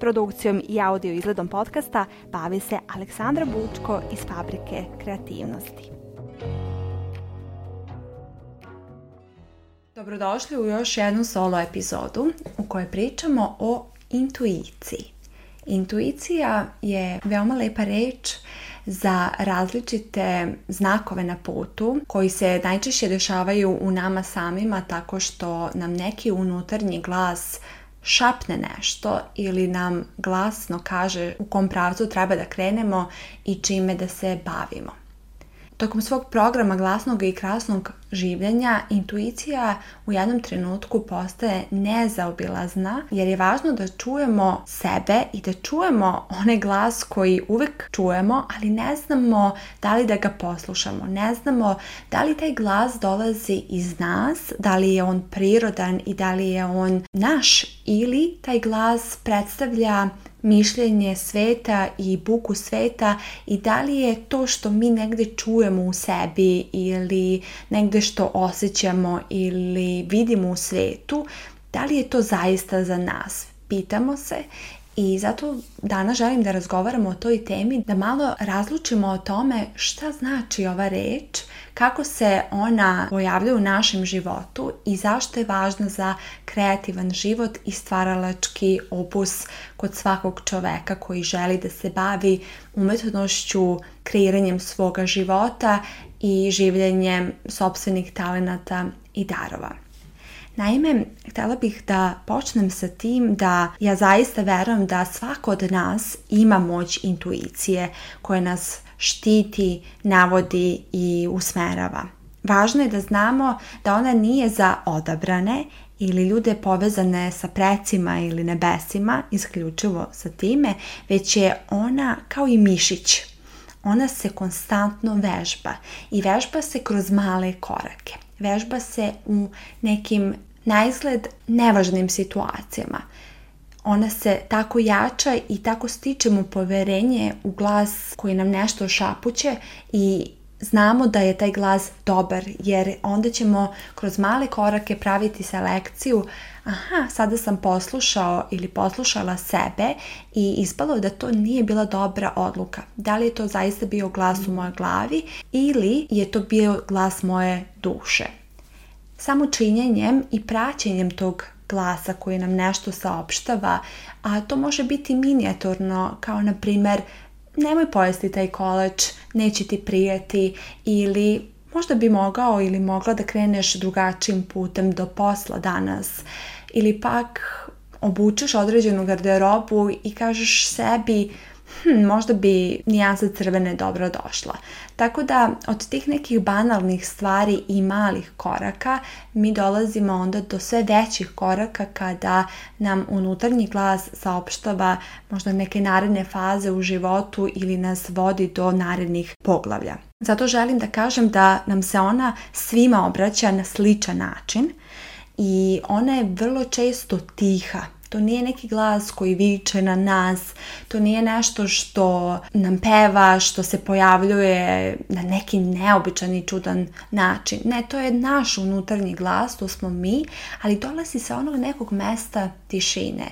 Produkcijom i audio izgledom podcasta bavi se Aleksandra Bučko iz Fabrike kreativnosti. Dobrodošli u još jednu solo epizodu u kojoj pričamo o intuiciji. Intuicija je veoma lepa reč za različite znakove na putu koji se najčešće dešavaju u nama samima tako što nam neki unutarnji glas šapne nešto ili nam glasno kaže u kom pravcu treba da krenemo i čime da se bavimo. Tokom svog programa glasnog i krasnog življenja, intuicija u jednom trenutku postaje nezaobilazna, jer je važno da čujemo sebe i da čujemo onaj glas koji uvek čujemo, ali ne znamo da li da ga poslušamo, ne znamo da li taj glas dolazi iz nas, da li je on prirodan i da li je on naš ili taj glas predstavlja mišljenje sveta i buku sveta i da li je to što mi negde čujemo u sebi ili negde što osjećamo ili vidimo u svetu, da li je to zaista za nas? Pitamo se i zato danas želim da razgovaramo o toj temi, da malo razlučimo o tome šta znači ova reč, kako se ona pojavlja u našem životu i zašto je važna za kreativan život i stvaralački opus kod svakog čoveka koji želi da se bavi umetnošću, kreiranjem svoga života i življenjem sobstvenih talenata i darova. Naime, htjela bih da počnem sa tim da ja zaista verujem da svako od nas ima moć intuicije koja nas štiti, navodi i usmerava. Važno je da znamo da ona nije za odabrane ili ljude povezane sa precima ili nebesima, isključivo sa time, već je ona kao i mišić. Ona se konstantno vežba i vežba se kroz male korake. Vežba se u nekim Naizgled nevažnim situacijama. Ona se tako jača i tako stičemo poverenje u glas koji nam nešto šapuće i znamo da je taj glas dobar jer onda ćemo kroz male korake praviti selekciju aha, sada sam poslušao ili poslušala sebe i ispalo je da to nije bila dobra odluka. Da li je to zaista bio glas u mojoj glavi ili je to bio glas moje duše. Samo činjenjem i praćenjem tog glasa koji nam nešto saopštava, a to može biti minijaturno, kao na primjer nemoj pojesti taj kolač, neće ti prijeti ili možda bi mogao ili mogla da kreneš drugačijim putem do posla danas ili pak obučeš određenu garderobu i kažeš sebi hm, možda bi nijansa crvene dobro došla. Tako da od tih nekih banalnih stvari i malih koraka mi dolazimo onda do sve većih koraka kada nam unutarnji glas saopštava možda neke naredne faze u životu ili nas vodi do narednih poglavlja. Zato želim da kažem da nam se ona svima obraća na sličan način i ona je vrlo često tiha to nije neki glas koji viče na nas, to nije nešto što nam peva, što se pojavljuje na neki neobičan i čudan način. Ne, to je naš unutarnji glas, to smo mi, ali dolazi sa onog nekog mesta tišine.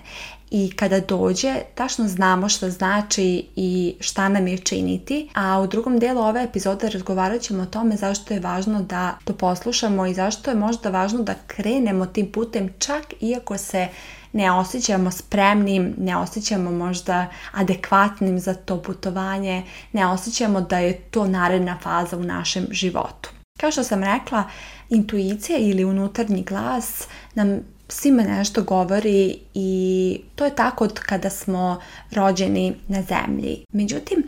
I kada dođe, tačno znamo što znači i šta nam je činiti. A u drugom delu ove epizode razgovarat ćemo o tome zašto je važno da to poslušamo i zašto je možda važno da krenemo tim putem čak iako se ne osjećamo spremnim, ne osjećamo možda adekvatnim za to putovanje, ne osjećamo da je to naredna faza u našem životu. Kao što sam rekla, intuicija ili unutarnji glas nam svima nešto govori i to je tako od kada smo rođeni na zemlji. Međutim,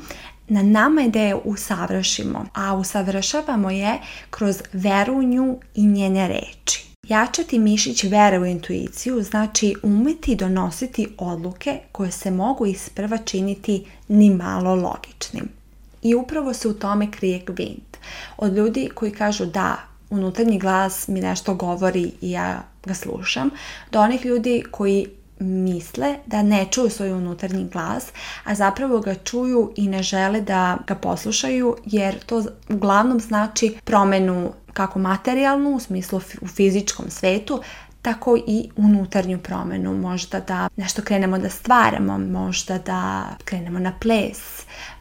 na nama je da je usavršimo, a usavršavamo je kroz veru i njene reči. Jačati mišić vere u intuiciju znači umeti donositi odluke koje se mogu isprva činiti ni malo logičnim. I upravo se u tome krije gvint. Od ljudi koji kažu da, unutarnji glas mi nešto govori i ja ga slušam, do onih ljudi koji misle da ne čuju svoj unutarnji glas, a zapravo ga čuju i ne žele da ga poslušaju jer to uglavnom znači promenu kako materijalnu u smislu u fizičkom svetu, tako i unutarnju promjenu. Možda da nešto krenemo da stvaramo, možda da krenemo na ples,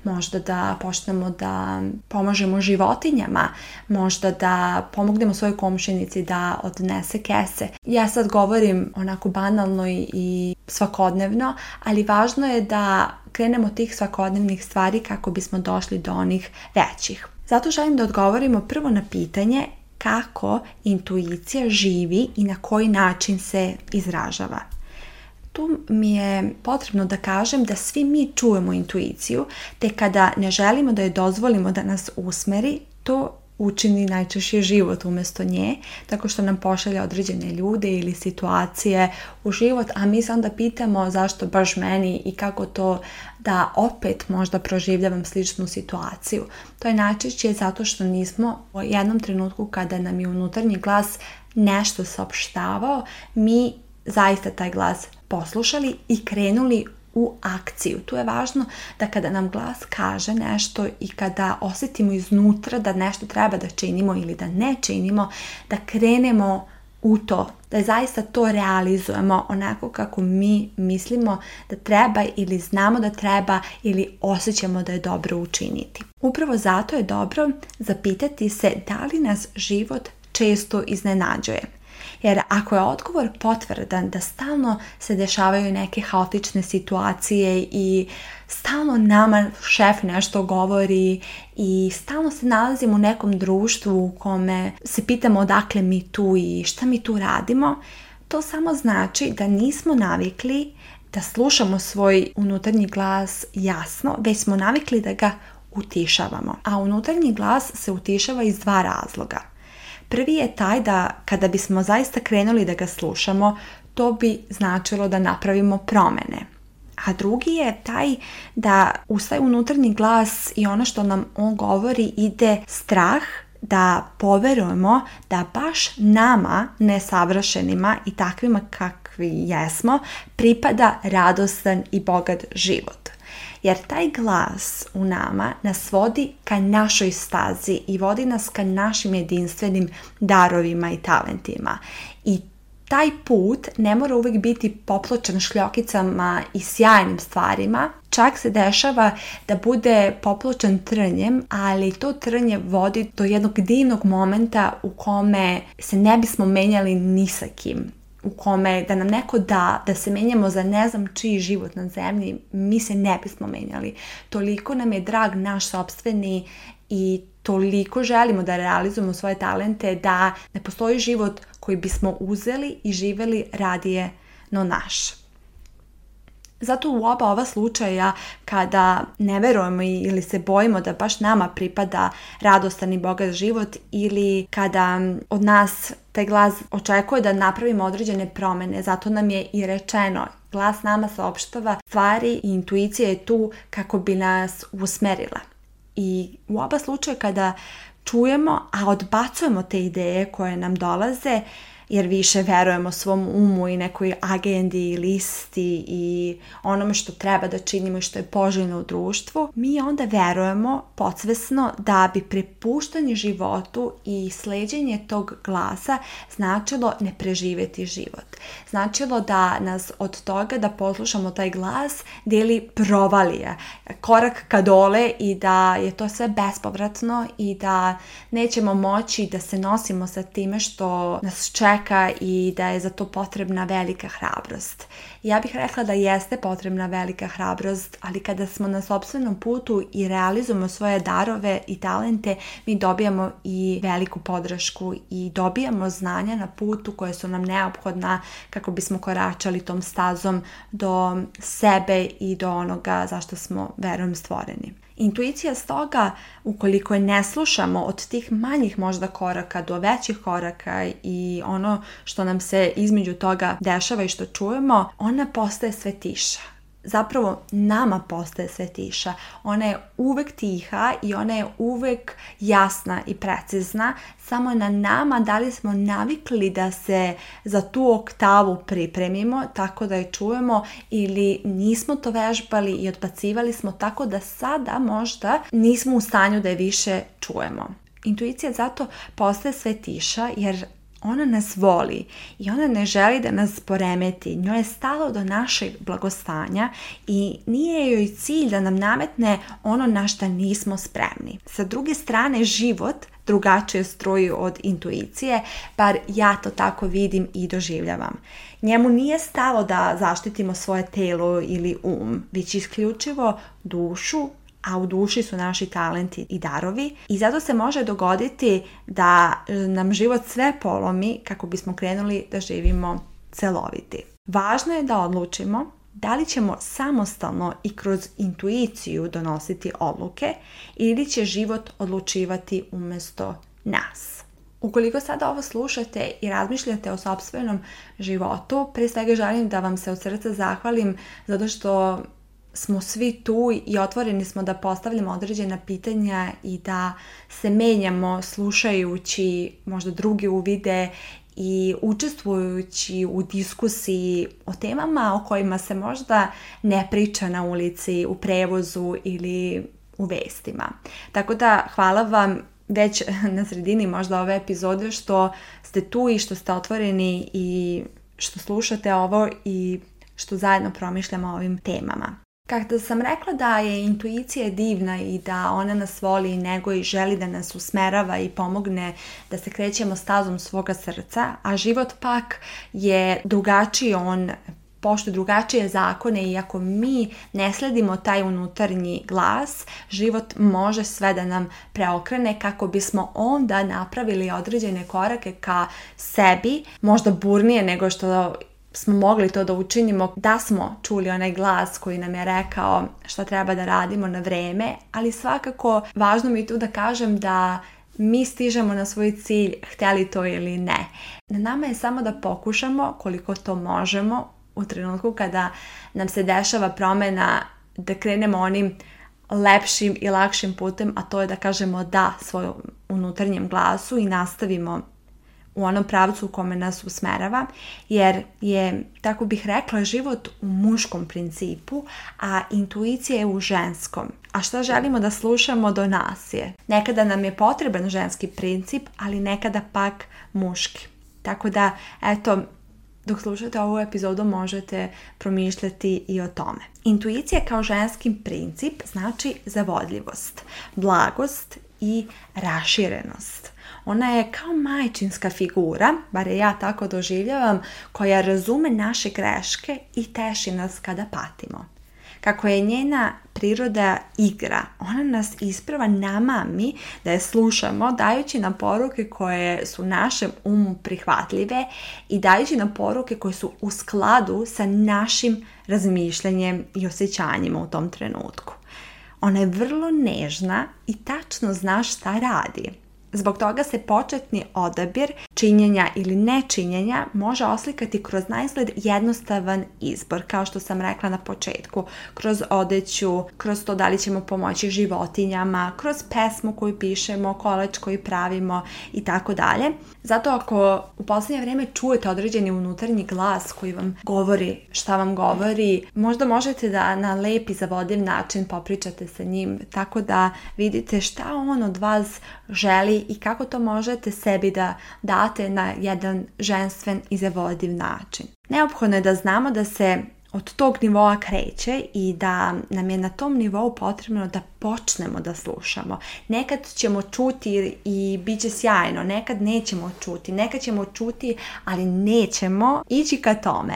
možda da počnemo da pomažemo životinjama, možda da pomognemo svojoj komšinici da odnese kese. Ja sad govorim onako banalno i svakodnevno, ali važno je da krenemo tih svakodnevnih stvari kako bismo došli do onih većih. Zato želim da odgovorimo prvo na pitanje kako intuicija živi i na koji način se izražava. Tu mi je potrebno da kažem da svi mi čujemo intuiciju, te kada ne želimo da je dozvolimo da nas usmeri, to učini najčešće život umjesto nje, tako što nam pošalje određene ljude ili situacije u život, a mi se onda pitamo zašto baš meni i kako to da opet možda proživljavam sličnu situaciju. To je najčešće zato što nismo u jednom trenutku kada nam je unutarnji glas nešto saopštavao, mi zaista taj glas poslušali i krenuli u akciju. Tu je važno da kada nam glas kaže nešto i kada osjetimo iznutra da nešto treba da činimo ili da ne činimo, da krenemo u to, da zaista to realizujemo onako kako mi mislimo da treba ili znamo da treba ili osjećamo da je dobro učiniti. Upravo zato je dobro zapitati se da li nas život često iznenađuje. Jer ako je odgovor potvrdan da stalno se dešavaju neke haotične situacije i stalno nama šef nešto govori i stalno se nalazimo u nekom društvu u kome se pitamo odakle mi tu i šta mi tu radimo, to samo znači da nismo navikli da slušamo svoj unutarnji glas jasno, već smo navikli da ga utišavamo. A unutarnji glas se utišava iz dva razloga. Prvi je taj da kada bismo zaista krenuli da ga slušamo, to bi značilo da napravimo promjene. A drugi je taj da uz taj unutarnji glas i ono što nam on govori ide strah da poverujemo da baš nama, nesavršenima i takvima kakvi jesmo, pripada radostan i bogat život jer taj glas u nama nas vodi ka našoj stazi i vodi nas ka našim jedinstvenim darovima i talentima. I taj put ne mora uvijek biti popločan šljokicama i sjajnim stvarima, čak se dešava da bude popločan trnjem, ali to trnje vodi do jednog divnog momenta u kome se ne bismo menjali ni sa kim u kome da nam neko da, da se menjamo za ne znam čiji život na zemlji, mi se ne bismo menjali. Toliko nam je drag naš sobstveni i toliko želimo da realizujemo svoje talente da ne postoji život koji bismo uzeli i živeli radije no naš. Zato u oba ova slučaja kada ne verujemo ili se bojimo da baš nama pripada radostan i bogat život ili kada od nas taj glas očekuje da napravimo određene promjene, zato nam je i rečeno glas nama saopštava stvari i intuicija je tu kako bi nas usmerila. I u oba slučaja kada čujemo, a odbacujemo te ideje koje nam dolaze, jer više verujemo svom umu i nekoj agendi i listi i onome što treba da činimo i što je poželjno u društvu, mi onda verujemo podsvesno da bi prepuštanje životu i sleđenje tog glasa značilo ne preživjeti život. Značilo da nas od toga da poslušamo taj glas deli provalije, korak ka dole i da je to sve bespovratno i da nećemo moći da se nosimo sa time što nas čeka i da je za to potrebna velika hrabrost. Ja bih rekla da jeste potrebna velika hrabrost, ali kada smo na sobstvenom putu i realizujemo svoje darove i talente, mi dobijamo i veliku podršku i dobijamo znanja na putu koje su nam neophodna kako bismo koračali tom stazom do sebe i do onoga zašto smo verom stvoreni. Intuicija stoga, ukoliko je ne slušamo od tih manjih možda koraka do većih koraka i ono što nam se između toga dešava i što čujemo, ona postaje sve tiša zapravo nama postaje sve tiša. Ona je uvek tiha i ona je uvek jasna i precizna, samo je na nama da li smo navikli da se za tu oktavu pripremimo tako da je čujemo ili nismo to vežbali i odbacivali smo tako da sada možda nismo u stanju da je više čujemo. Intuicija zato postaje sve tiša jer ona nas voli i ona ne želi da nas poremeti. Njoj je stalo do našeg blagostanja i nije joj cilj da nam nametne ono na što nismo spremni. Sa druge strane, život drugačije stroji od intuicije, bar ja to tako vidim i doživljavam. Njemu nije stalo da zaštitimo svoje telo ili um, već isključivo dušu, a u duši su naši talenti i darovi i zato se može dogoditi da e, nam život sve polomi kako bismo krenuli da živimo celoviti. Važno je da odlučimo da li ćemo samostalno i kroz intuiciju donositi odluke ili će život odlučivati umjesto nas. Ukoliko sada ovo slušate i razmišljate o sobstvenom životu, prije svega želim da vam se od srca zahvalim zato što smo svi tu i otvoreni smo da postavljamo određena pitanja i da se menjamo slušajući možda drugi uvide i učestvujući u diskusiji o temama o kojima se možda ne priča na ulici, u prevozu ili u vestima. Tako da hvala vam već na sredini možda ove epizode što ste tu i što ste otvoreni i što slušate ovo i što zajedno promišljamo o ovim temama. Kada sam rekla da je intuicija divna i da ona nas voli i nego i želi da nas usmerava i pomogne da se krećemo stazom svoga srca, a život pak je drugačiji, on pošto drugačije zakone i ako mi ne sledimo taj unutarnji glas, život može sve da nam preokrene kako bismo onda napravili određene korake ka sebi, možda burnije nego što smo mogli to da učinimo da smo čuli onaj glas koji nam je rekao šta treba da radimo na vreme, ali svakako važno mi je tu da kažem da mi stižemo na svoj cilj htjeli to ili ne. Na nama je samo da pokušamo koliko to možemo u trenutku kada nam se dešava promjena da krenemo onim lepšim i lakšim putem, a to je da kažemo da svojom unutarnjem glasu i nastavimo u onom pravcu u kome nas usmerava, jer je, tako bih rekla, život u muškom principu, a intuicija je u ženskom. A što želimo da slušamo do nas je. Nekada nam je potreban ženski princip, ali nekada pak muški. Tako da, eto, dok slušate ovu epizodu možete promišljati i o tome. Intuicija kao ženski princip znači zavodljivost, blagost i raširenost. Ona je kao majčinska figura, bare ja tako doživljavam, koja razume naše greške i teši nas kada patimo. Kako je njena priroda igra, ona nas isprava namami da je slušamo dajući nam poruke koje su našem umu prihvatljive i dajući nam poruke koje su u skladu sa našim razmišljanjem i osjećanjima u tom trenutku. Ona je vrlo nežna i tačno zna šta radi. Zbog toga se početni odabir činjenja ili nečinjenja može oslikati kroz najsled jednostavan izbor, kao što sam rekla na početku, kroz odeću, kroz to da li ćemo pomoći životinjama, kroz pesmu koju pišemo, kolač koji pravimo i tako dalje. Zato ako u posljednje vrijeme čujete određeni unutarnji glas koji vam govori šta vam govori, možda možete da na lep i zavodljiv način popričate sa njim, tako da vidite šta on od vas želi i kako to možete sebi da da na jedan ženstven i zavodiv način. Neophodno je da znamo da se od tog nivoa kreće i da nam je na tom nivou potrebno da počnemo da slušamo. Nekad ćemo čuti i bit će sjajno, nekad nećemo čuti, nekad ćemo čuti, ali nećemo ići ka tome.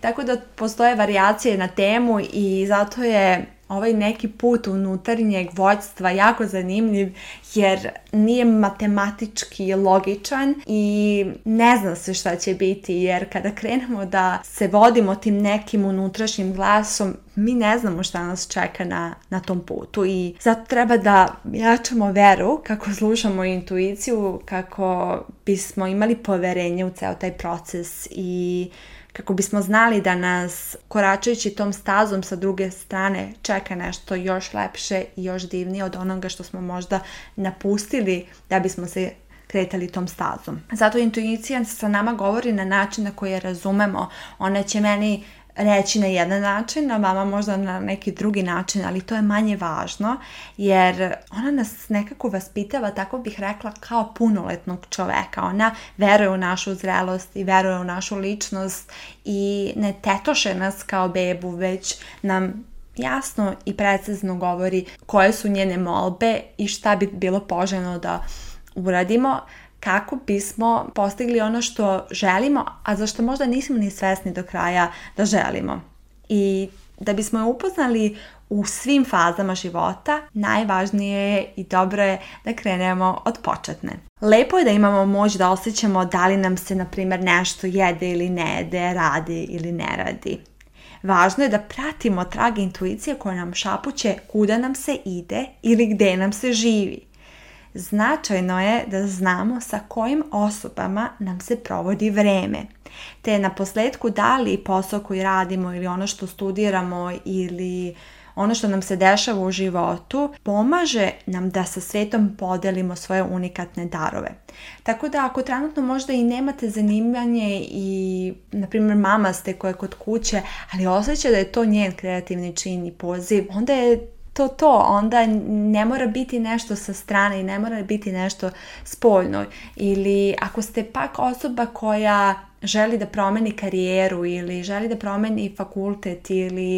Tako da postoje varijacije na temu i zato je ovaj neki put unutarnjeg vođstva jako zanimljiv jer nije matematički logičan i ne zna se šta će biti jer kada krenemo da se vodimo tim nekim unutrašnjim glasom mi ne znamo šta nas čeka na, na tom putu i zato treba da jačamo veru kako slušamo intuiciju kako bismo imali poverenje u ceo taj proces i kako bismo znali da nas koračajući tom stazom sa druge strane čeka nešto još lepše i još divnije od onoga što smo možda napustili da bismo se kretali tom stazom. Zato intuicija sa nama govori na način na koji razumemo. Ona će meni reći na jedan način, a mama možda na neki drugi način, ali to je manje važno jer ona nas nekako vaspitava, tako bih rekla, kao punoletnog čoveka. Ona veruje u našu zrelost i veruje u našu ličnost i ne tetoše nas kao bebu, već nam jasno i precizno govori koje su njene molbe i šta bi bilo poželjno da uradimo kako bismo postigli ono što želimo, a za što možda nismo ni svesni do kraja da želimo. I da bismo je upoznali u svim fazama života, najvažnije je i dobro je da krenemo od početne. Lepo je da imamo moć da osjećamo da li nam se, na primjer, nešto jede ili ne jede, radi ili ne radi. Važno je da pratimo trage intuicije koja nam šapuće kuda nam se ide ili gdje nam se živi. Značajno je da znamo sa kojim osobama nam se provodi vreme, te na posledku da li posao koji radimo ili ono što studiramo ili ono što nam se dešava u životu pomaže nam da sa svetom podelimo svoje unikatne darove. Tako da ako trenutno možda i nemate zanimanje i na primjer mama ste koja je kod kuće, ali osjeća da je to njen kreativni čin i poziv, onda je to to, onda ne mora biti nešto sa strane i ne mora biti nešto spoljno. Ili ako ste pak osoba koja želi da promeni karijeru ili želi da promeni fakultet ili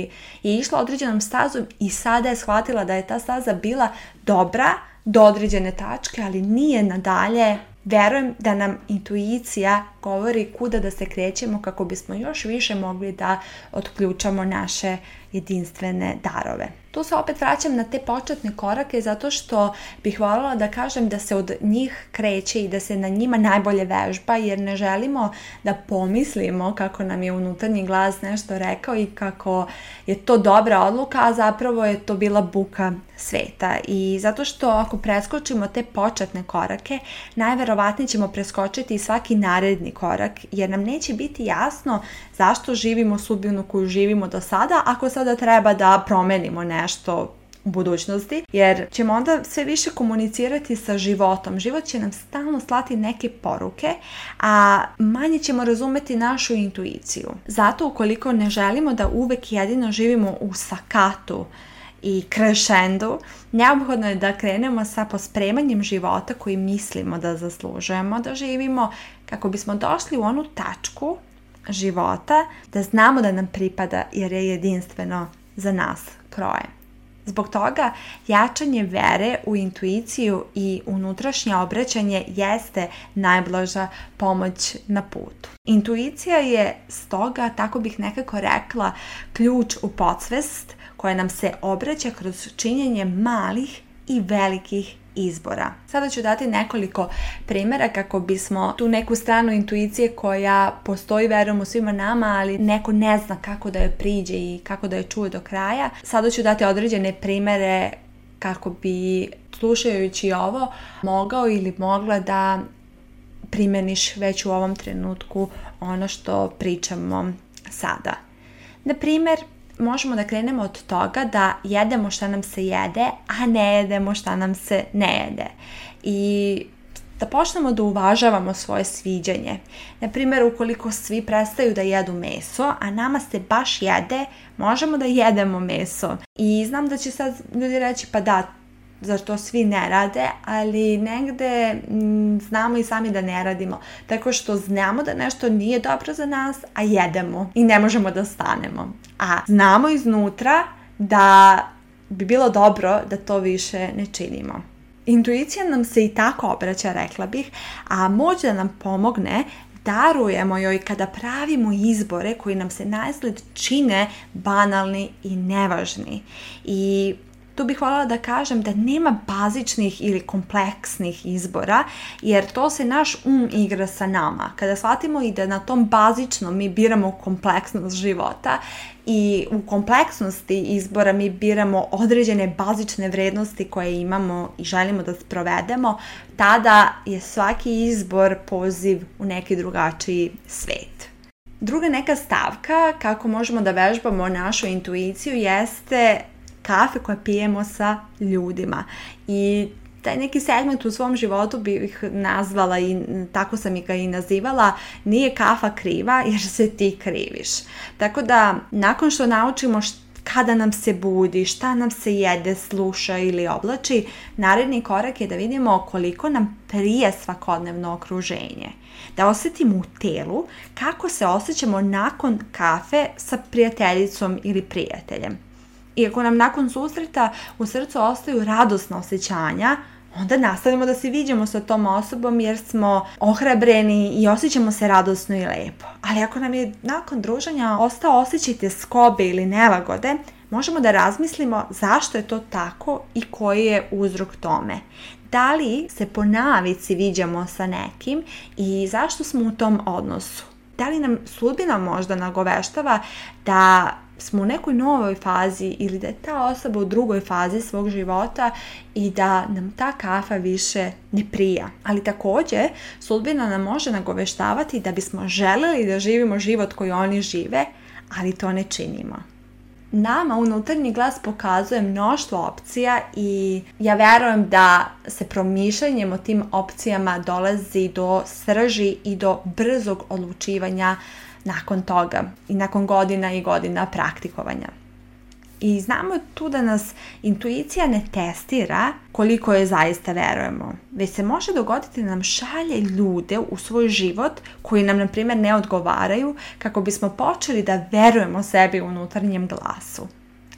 je išla određenom stazom i sada je shvatila da je ta staza bila dobra do određene tačke, ali nije nadalje Verujem da nam intuicija govori kuda da se krećemo kako bismo još više mogli da otključamo naše jedinstvene darove. Tu se opet vraćam na te početne korake zato što bih voljela da kažem da se od njih kreće i da se na njima najbolje vežba jer ne želimo da pomislimo kako nam je unutarnji glas nešto rekao i kako je to dobra odluka, a zapravo je to bila buka sveta. I zato što ako preskočimo te početne korake, najverovatnije ćemo preskočiti i svaki naredni korak jer nam neće biti jasno zašto živimo sudbinu koju živimo do sada ako sada treba da promenimo ne nešto u budućnosti, jer ćemo onda sve više komunicirati sa životom. Život će nam stalno slati neke poruke, a manje ćemo razumeti našu intuiciju. Zato ukoliko ne želimo da uvek jedino živimo u sakatu, i krešendu, neophodno je da krenemo sa pospremanjem života koji mislimo da zaslužujemo da živimo kako bismo došli u onu tačku života da znamo da nam pripada jer je jedinstveno za nas kroje. Zbog toga jačanje vere u intuiciju i unutrašnje obraćanje jeste najblaža pomoć na putu. Intuicija je stoga, tako bih nekako rekla, ključ u podsvest koja nam se obraća kroz činjenje malih i velikih izbora. Sada ću dati nekoliko primjera kako bismo tu neku stranu intuicije koja postoji verujem u svima nama, ali neko ne zna kako da joj priđe i kako da je čuje do kraja. Sada ću dati određene primjere kako bi slušajući ovo mogao ili mogla da primeniš već u ovom trenutku ono što pričamo sada. Na primjer, možemo da krenemo od toga da jedemo šta nam se jede, a ne jedemo šta nam se ne jede. I da počnemo da uvažavamo svoje sviđanje. Na primjer, ukoliko svi prestaju da jedu meso, a nama se baš jede, možemo da jedemo meso. I znam da će sad ljudi reći, pa da, za što svi ne rade, ali negde mm, znamo i sami da ne radimo. Tako što znamo da nešto nije dobro za nas, a jedemo i ne možemo da stanemo. A znamo iznutra da bi bilo dobro da to više ne činimo. Intuicija nam se i tako obraća, rekla bih, a moć da nam pomogne darujemo joj kada pravimo izbore koji nam se najzgled čine banalni i nevažni. I tu bih voljela da kažem da nema bazičnih ili kompleksnih izbora, jer to se naš um igra sa nama. Kada shvatimo i da na tom bazičnom mi biramo kompleksnost života i u kompleksnosti izbora mi biramo određene bazične vrednosti koje imamo i želimo da sprovedemo, tada je svaki izbor poziv u neki drugačiji svet. Druga neka stavka kako možemo da vežbamo našu intuiciju jeste kafe koje pijemo sa ljudima. I taj neki segment u svom životu bih nazvala i tako sam ga i nazivala nije kafa kriva jer se ti kriviš. Tako da nakon što naučimo kada nam se budi, šta nam se jede, sluša ili oblači, naredni korak je da vidimo koliko nam prije svakodnevno okruženje. Da osjetimo u telu kako se osjećamo nakon kafe sa prijateljicom ili prijateljem iako nam nakon susreta u srcu ostaju radosna osjećanja, onda nastavimo da se viđamo sa tom osobom jer smo ohrabreni i osjećamo se radosno i lepo. Ali ako nam je nakon druženja ostao osjećaj te skobe ili nelagode, možemo da razmislimo zašto je to tako i koji je uzrok tome. Da li se po navici viđamo sa nekim i zašto smo u tom odnosu? Da li nam sudbina možda nagoveštava da smo u nekoj novoj fazi ili da je ta osoba u drugoj fazi svog života i da nam ta kafa više ne prija. Ali također sudbina nam može nagoveštavati da bismo želeli da živimo život koji oni žive, ali to ne činimo. Nama unutarnji glas pokazuje mnoštvo opcija i ja vjerujem da se promišljanjem o tim opcijama dolazi do srži i do brzog odlučivanja nakon toga i nakon godina i godina praktikovanja. I znamo tu da nas intuicija ne testira koliko je zaista verujemo, već se može dogoditi da nam šalje ljude u svoj život koji nam, na primjer, ne odgovaraju kako bismo počeli da verujemo sebi u unutarnjem glasu.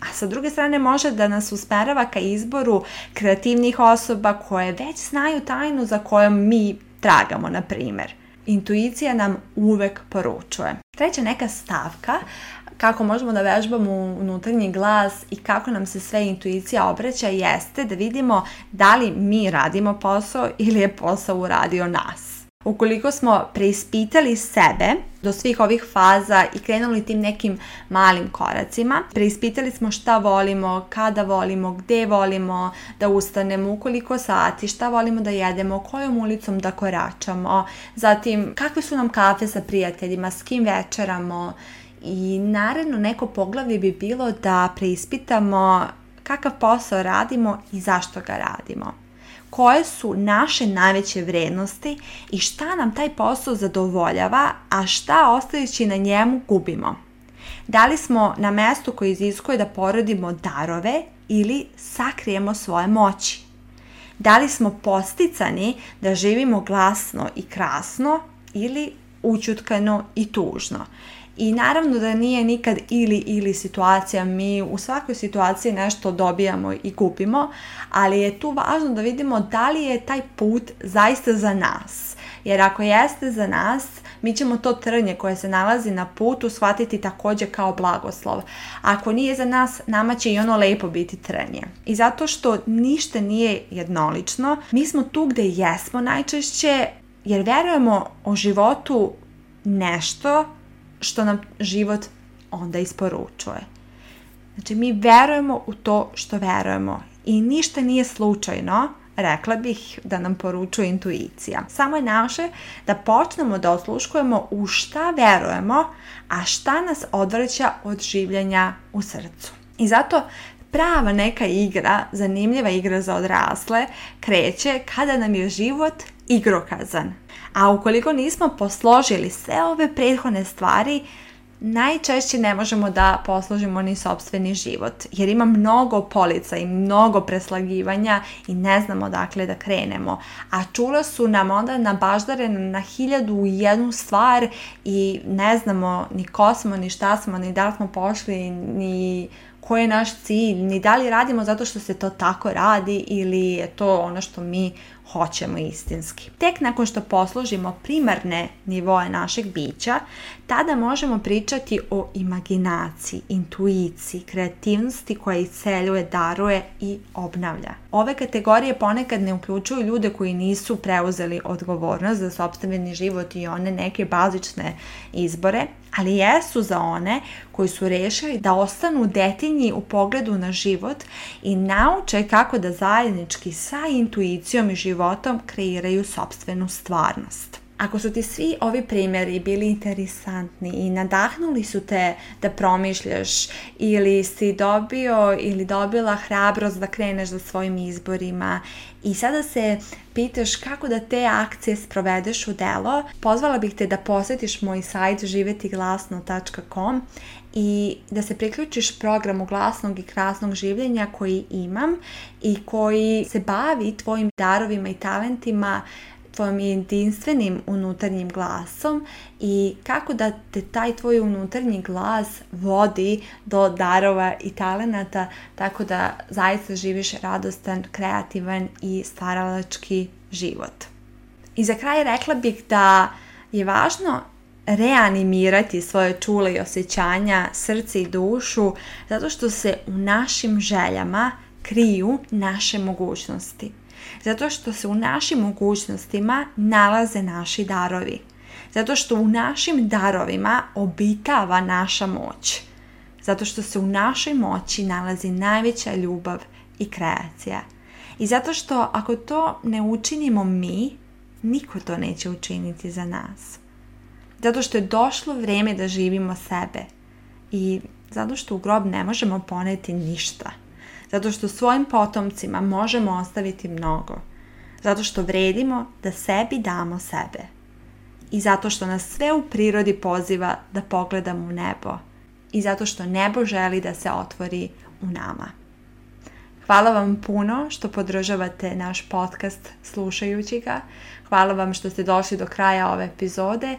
A sa druge strane može da nas usmerava ka izboru kreativnih osoba koje već znaju tajnu za kojom mi tragamo, na primjer intuicija nam uvek poručuje. Treća neka stavka kako možemo da vežbamo unutarnji glas i kako nam se sve intuicija obraća jeste da vidimo da li mi radimo posao ili je posao uradio nas. Ukoliko smo preispitali sebe do svih ovih faza i krenuli tim nekim malim koracima, preispitali smo šta volimo, kada volimo, gdje volimo da ustanemo, ukoliko sati, šta volimo da jedemo, kojom ulicom da koračamo, zatim kakve su nam kafe sa prijateljima, s kim večeramo i naravno neko poglavlje bi bilo da preispitamo kakav posao radimo i zašto ga radimo koje su naše najveće vrednosti i šta nam taj posao zadovoljava, a šta ostajući na njemu gubimo. Da li smo na mestu koji iziskuje da porodimo darove ili sakrijemo svoje moći? Da li smo posticani da živimo glasno i krasno ili učutkano i tužno? I naravno da nije nikad ili ili situacija, mi u svakoj situaciji nešto dobijamo i kupimo, ali je tu važno da vidimo da li je taj put zaista za nas. Jer ako jeste za nas, mi ćemo to trnje koje se nalazi na putu shvatiti također kao blagoslov. Ako nije za nas, nama će i ono lepo biti trnje. I zato što ništa nije jednolično, mi smo tu gdje jesmo najčešće jer vjerujemo o životu nešto što nam život onda isporučuje. Znači, mi verujemo u to što verujemo i ništa nije slučajno, rekla bih da nam poručuje intuicija. Samo je naše da počnemo da osluškujemo u šta verujemo, a šta nas odvraća od življenja u srcu. I zato prava neka igra, zanimljiva igra za odrasle, kreće kada nam je život igrokazan. A ukoliko nismo posložili sve ove prethodne stvari, najčešće ne možemo da posložimo ni sobstveni život, jer ima mnogo polica i mnogo preslagivanja i ne znamo dakle da krenemo. A čula su nam onda nabaždare na hiljadu i jednu stvar i ne znamo ni ko smo, ni šta smo, ni da smo pošli, ni koji je naš cilj, ni da li radimo zato što se to tako radi ili je to ono što mi hoćemo istinski. Tek nakon što poslužimo primarne nivoe našeg bića, tada možemo pričati o imaginaciji, intuiciji, kreativnosti koja isceljuje, daruje i obnavlja. Ove kategorije ponekad ne uključuju ljude koji nisu preuzeli odgovornost za sobstveni život i one neke bazične izbore, ali jesu za one koji su rešili da ostanu detinji u pogledu na život i nauče kako da zajednički sa intuicijom i životom životom kreiraju sobstvenu stvarnost. Ako su ti svi ovi primjeri bili interesantni i nadahnuli su te da promišljaš ili si dobio ili dobila hrabrost da kreneš za svojim izborima i sada se pitaš kako da te akcije sprovedeš u delo, pozvala bih te da posjetiš moj sajt živetiglasno.com i da se priključiš programu glasnog i krasnog življenja koji imam i koji se bavi tvojim darovima i talentima tvojim jedinstvenim unutarnjim glasom i kako da te taj tvoj unutarnji glas vodi do darova i talenata tako da zaista živiš radostan, kreativan i stvaralački život. I za kraj rekla bih da je važno reanimirati svoje čule i osjećanja, srce i dušu, zato što se u našim željama kriju naše mogućnosti. Zato što se u našim mogućnostima nalaze naši darovi. Zato što u našim darovima obitava naša moć. Zato što se u našoj moći nalazi najveća ljubav i kreacija. I zato što ako to ne učinimo mi, niko to neće učiniti za nas. Zato što je došlo vrijeme da živimo sebe. I zato što u grob ne možemo poneti ništa. Zato što svojim potomcima možemo ostaviti mnogo. Zato što vredimo da sebi damo sebe. I zato što nas sve u prirodi poziva da pogledamo u nebo. I zato što nebo želi da se otvori u nama. Hvala vam puno što podržavate naš podcast slušajući ga. Hvala vam što ste došli do kraja ove epizode